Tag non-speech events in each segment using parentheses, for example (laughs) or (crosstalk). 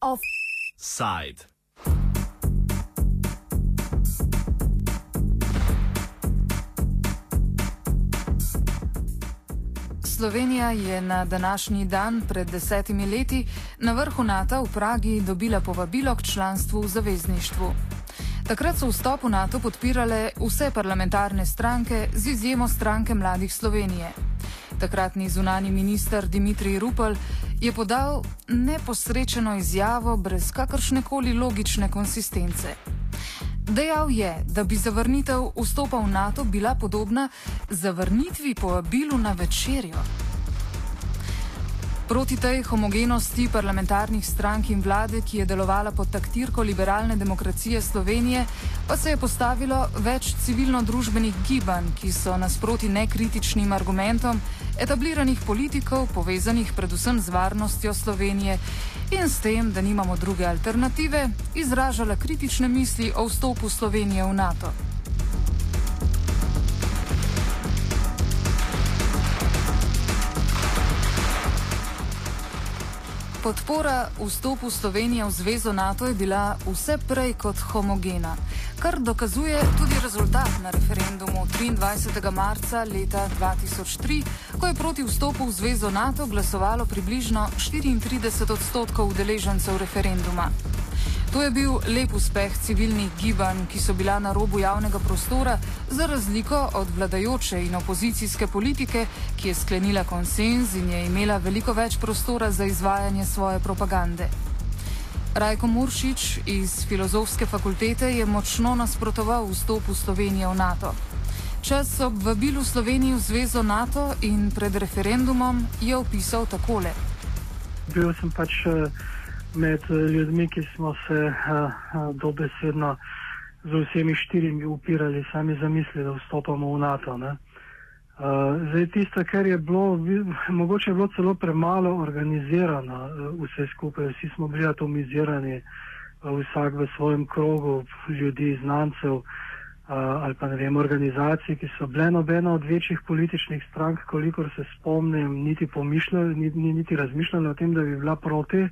Offside. Slovenija je na današnji dan pred desetimi leti na vrhu NATO v Pragi dobila povabilo k članstvu v zavezništvu. Takrat so vstop v NATO podpirale vse parlamentarne stranke, z izjemo stranke Mladih Slovenije. Takratni zunani minister Dimitrij Rupel je podal neposrečeno izjavo brez kakršne koli logične konsistence. Dejal je, da bi zavrnitev vstopa v NATO bila podobna zavrnitvi povabilu na večerjo. Proti tej homogenosti parlamentarnih strank in vlade, ki je delovala pod taktirko liberalne demokracije Slovenije, pa se je postavilo več civilno-družbenih gibanj, ki so nasproti nekritičnim argumentom etabliranih politikov, povezanih predvsem z varnostjo Slovenije in s tem, da nimamo druge alternative, izražala kritične misli o vstopu Slovenije v NATO. Podpora vstopu Slovenije v zvezo NATO je bila vse prej kot homogena, kar dokazuje tudi rezultat na referendumu 23. marca leta 2003, ko je proti vstopu v zvezo NATO glasovalo približno 34 odstotkov udeležencev referenduma. To je bil lep uspeh civilnih gibanj, ki so bila na robu javnega prostora, za razliko od vladajoče in opozicijske politike, ki je sklenila konsens in je imela veliko več prostora za izvajanje svoje propagande. Rajko Muršič iz Filozofske fakultete je močno nasprotoval vstopu Slovenije v NATO. Čas ob vabilu Slovenije v zvezo NATO in pred referendumom je opisal takole. Bil sem pač uh, med eh, ljudmi, ki smo se uh, dobesedno z vsemi štirimi upirali, sami zamislili, da vstopamo v NATO. Ne? Zdaj, tisto, kar je bilo, mogoče je bilo celo premalo organizirano, vse skupaj, vsi smo bili atomizirani, vsak v svojem krogu ljudi, znancev ali pa ne vem, organizacij, ki so bile nobena od večjih političnih strank, kolikor se spomnim, niti pomišljali, niti, niti razmišljali o tem, da bi bila proti. Uh,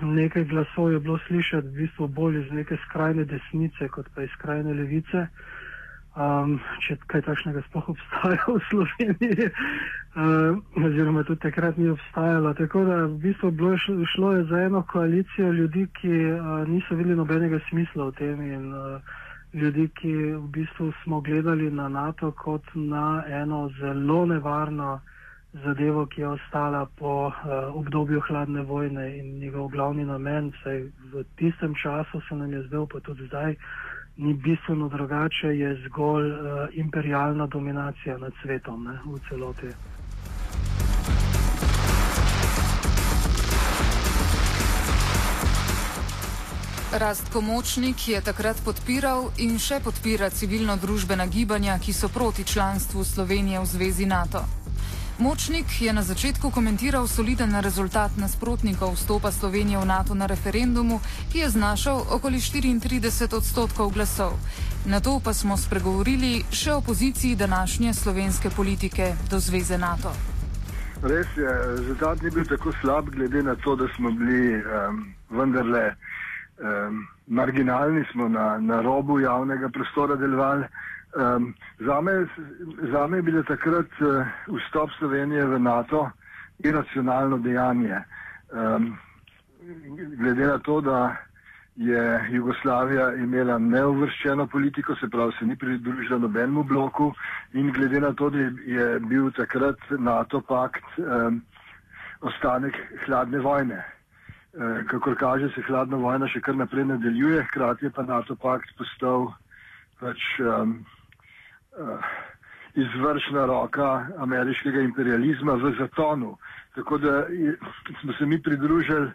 nekaj glasov je bilo slišati, v bistvu bolj iz neke skrajne desnice, kot pa iz skrajne levice. Um, če kaj takšnega sploh obstaja v Sloveniji, uh, oziroma tudi takrat ni obstajalo. Tako da v bistvu bilo šlo, šlo je za eno koalicijo ljudi, ki uh, niso videli nobenega smisla v tem in uh, ljudi, ki v bistvu smo gledali na NATO kot na eno zelo nevarno uh, zadevo, ki je ostala po uh, obdobju hladne vojne in njegov glavni namen, saj v tistem času se nam je zdel, pa tudi zdaj, ni bistveno drugače, je zgolj uh, imperialna dominacija nad svetom ne, v celoti. Rastko Močnik je takrat podpiral in še podpira civilno-družbena gibanja, ki so proti članstvu Slovenije v zvezi NATO. Močnik je na začetku komentiral soliden rezultat nasprotnikov vstopa Slovenije v NATO na referendumu, ki je znašal okoli 34 odstotkov glasov. Na to pa smo spregovorili še o poziciji današnje slovenske politike do zveze NATO. Res je, rezultat ni bil tako slab, glede na to, da smo bili um, vendarle um, marginalni, smo na, na robu javnega prostora delovali. Um, zame, zame je bilo takrat uh, vstop Slovenije v NATO iracionalno dejanje. Um, glede na to, da je Jugoslavija imela neuvrščeno politiko, se pravi, se ni pridružila nobenemu bloku in glede na to, da je bil takrat NATO pakt um, ostanek hladne vojne. Uh, kakor kaže, se hladna vojna še kar naprej nadaljuje, hkrati je pa NATO pakt postal pač um, izvršna roka ameriškega imperializma v zatonu. Tako da smo se mi pridružili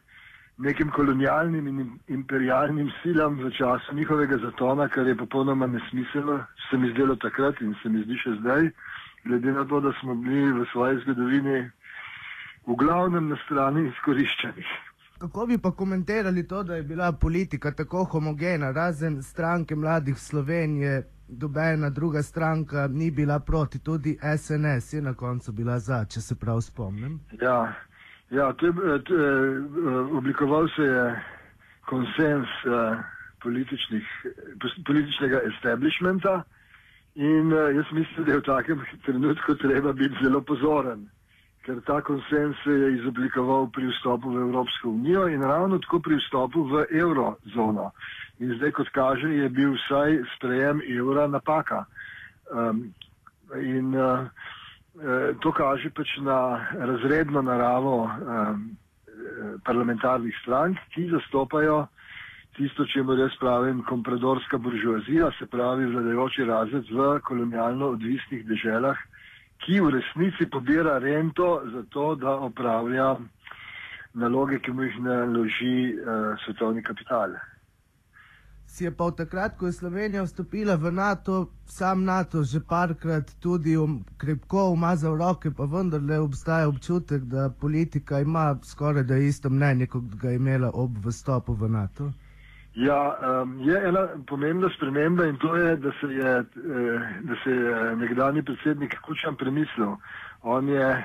nekim kolonialnim in imperialnim silam v času njihovega zatona, kar je popolnoma nesmiselno, se mi zdelo takrat in se mi zdi še zdaj, glede na to, da smo bili v svoji zgodovini v glavnem na strani izkoriščenih. Kako bi pa komentirali to, da je bila politika tako homogena, razen stranke mladih Slovenije, dobena druga stranka ni bila proti, tudi SNS je na koncu bila za, če se prav spomnim. Ja, ja to je, to je, oblikoval se je konsens uh, političnega establishmenta in uh, jaz mislim, da je v takem (laughs) trenutku treba biti zelo pozoren ker ta konsens se je izoblikoval pri vstopu v Evropsko unijo in ravno tako pri vstopu v evrozono. In zdaj, kot kaže, je bil vsaj sprejem evra napaka. Um, in uh, to kaže pač na razredno naravo um, parlamentarnih strank, ki zastopajo tisto, če mu jaz pravim, kompradorska buržoazija, se pravi vladajoči razred v kolonialno odvisnih deželah, ki v resnici pobira rento za to, da opravlja naloge, ki mu jih naloži uh, svetovni kapital. Si je pa v takrat, ko je Slovenija vstopila v NATO, sam NATO že parkrat tudi um, krepko umazal roke, pa vendarle obstaja občutek, da politika ima skoraj da isto mnenje, kot ga je imela ob vstopu v NATO. Ja, um, je ena pomembna sprememba in to je, da se je, eh, da se je nekdani predsednik Kučan premislil. On je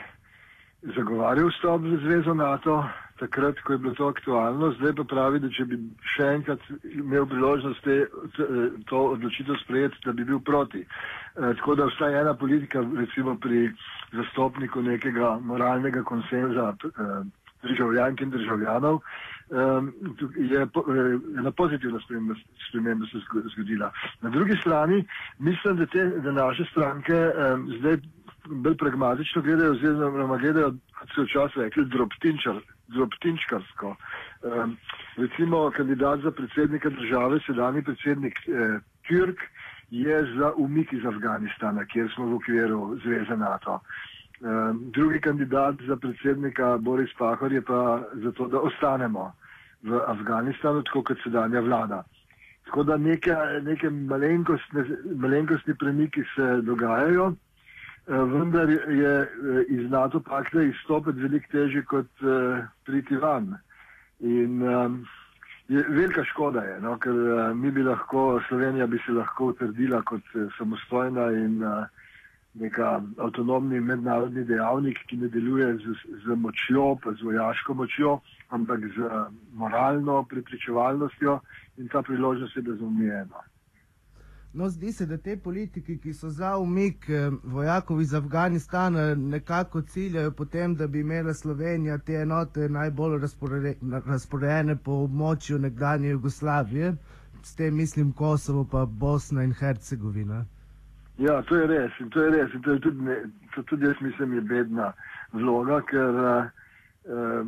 zagovarjal vstop v zvezo NATO, takrat, ko je bilo to aktualno, zdaj pa pravi, da če bi še enkrat imel priložnost te, to odločitev sprejeti, da bi bil proti. E, tako da vsaj ena politika, recimo pri zastopniku nekega moralnega konsenza e, državljank in državljanov, um, je eh, ena pozitivna sprememba se zgodila. Na drugi strani mislim, da, te, da naše stranke um, zdaj bolj pragmatično gledajo, oziroma gledajo, kot so včasih rekli, droptinčar, droptinčkarsko. Um, recimo kandidat za predsednika države, sedajni predsednik eh, Türk, je za umik iz Afganistana, kjer smo v okviru Zveze NATO. Ehm, drugi kandidat za predsednika Boris Pahor je pa zato, da ostanemo v Afganistanu, tako kot sedanja vlada. Tako da neke, neke malenkostne, malenkostni premiki se dogajajo, ehm, vendar je eh, iz NATO pakta izstopiti veliko težje kot uh, priti van. In um, je, velika škoda je, no, ker uh, mi bi lahko, Slovenija bi se lahko utrdila kot uh, samostojna in uh, neka avtonomni mednarodni dejavnik, ki ne deluje z, z močjo, pa z vojaško močjo, ampak z moralno prepričevalnostjo in ta priložnost je razumljena. No, zdi se, da te politiki, ki so za umik eh, vojakov iz Afganistana, nekako ciljajo potem, da bi imela Slovenija te enote najbolj razporejene po območju nekdanje Jugoslavije, s tem mislim Kosovo, pa Bosna in Hercegovina. Ja, to je res in to je res in to je tudi, ne, to tudi jaz mislim je bedna vloga, ker uh,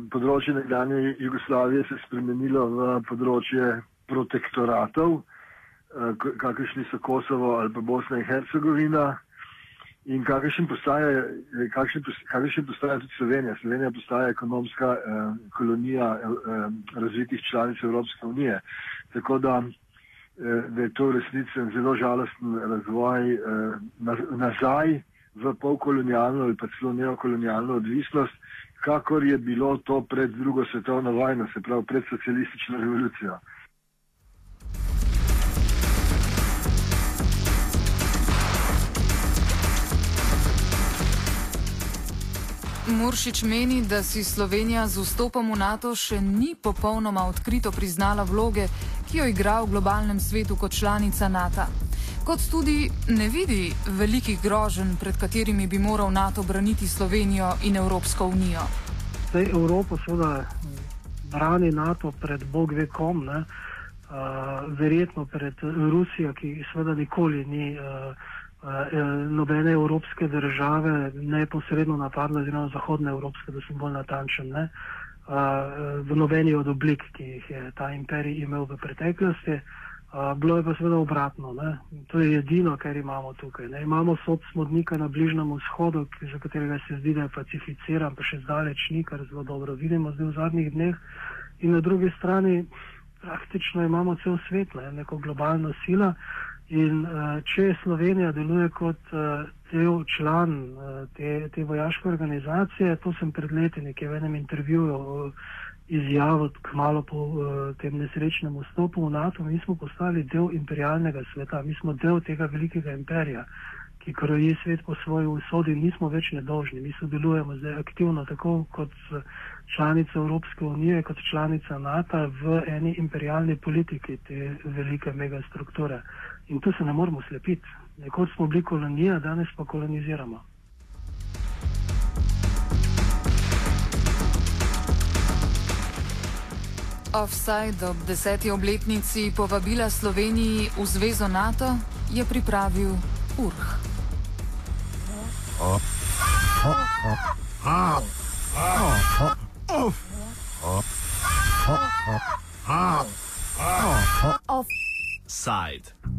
področje nekdanje Jugoslavije se je spremenilo v področje protektoratov, uh, kakršni so Kosovo ali pa Bosna in Hercegovina in kakršen postaja, kakršen postaja tudi Slovenija. Slovenija postaja ekonomska uh, kolonija uh, razvitih članic Evropske unije. Tako da Eh, da je to v resnici zelo žalosten razvoj eh, nazaj v polkolonijalno ali pa celo neokolonijalno odvisnost, kakor je bilo to pred drugo svetovno vojno, se pravi pred socialistično revolucijo. Muršič meni, da si Slovenija z vstopom v NATO še ni popolnoma odkrito priznala vloge, ki jo igra v globalnem svetu kot članica NATO. Kot tudi ne vidi velikih groženj, pred katerimi bi moral NATO braniti Slovenijo in Evropsko unijo. Zdaj Evropo seveda brani NATO pred Bog ve kom? Uh, verjetno pred Rusijo, ki seveda nikoli ni uh, uh, nobene evropske države neposredno napadla, oziroma zahodne evropske, da sem bolj natančen. Ne? V nobeni od oblik, ki jih je ta imperij imel v preteklosti. Bilo je pa seveda obratno. Ne? To je edino, kar imamo tukaj. Ne? Imamo sod smodnika na Bližnjem vzhodu, za katerega se zdi, da je pacificiran, pa še zdaleč ni, kar zelo dobro vidimo zdaj v zadnjih dneh. In na drugi strani praktično imamo cel svet, ne? neko globalno silo. In uh, če Slovenija deluje kot uh, del član uh, te, te vojaške organizacije, to sem pred leti nekje v enem intervjuju uh, izjavo kmalo po uh, tem nesrečnem vstopu v NATO. Mi smo postali del imperialnega sveta, mi smo del tega velikega imperija, ki kroji svet po svoji usodi in nismo več nedolžni. Mi sodelujemo zdaj aktivno, tako kot članica Evropske unije, kot članica NATO v eni imperialni politiki te velike megastrukture. In tu se ne moremo slepiti. Nekoč smo bili kolonija, danes pa koloniziramo. Offside ob deseti obletnici povabila Sloveniji v Zvezo NATO je pripravil Urh. Offside.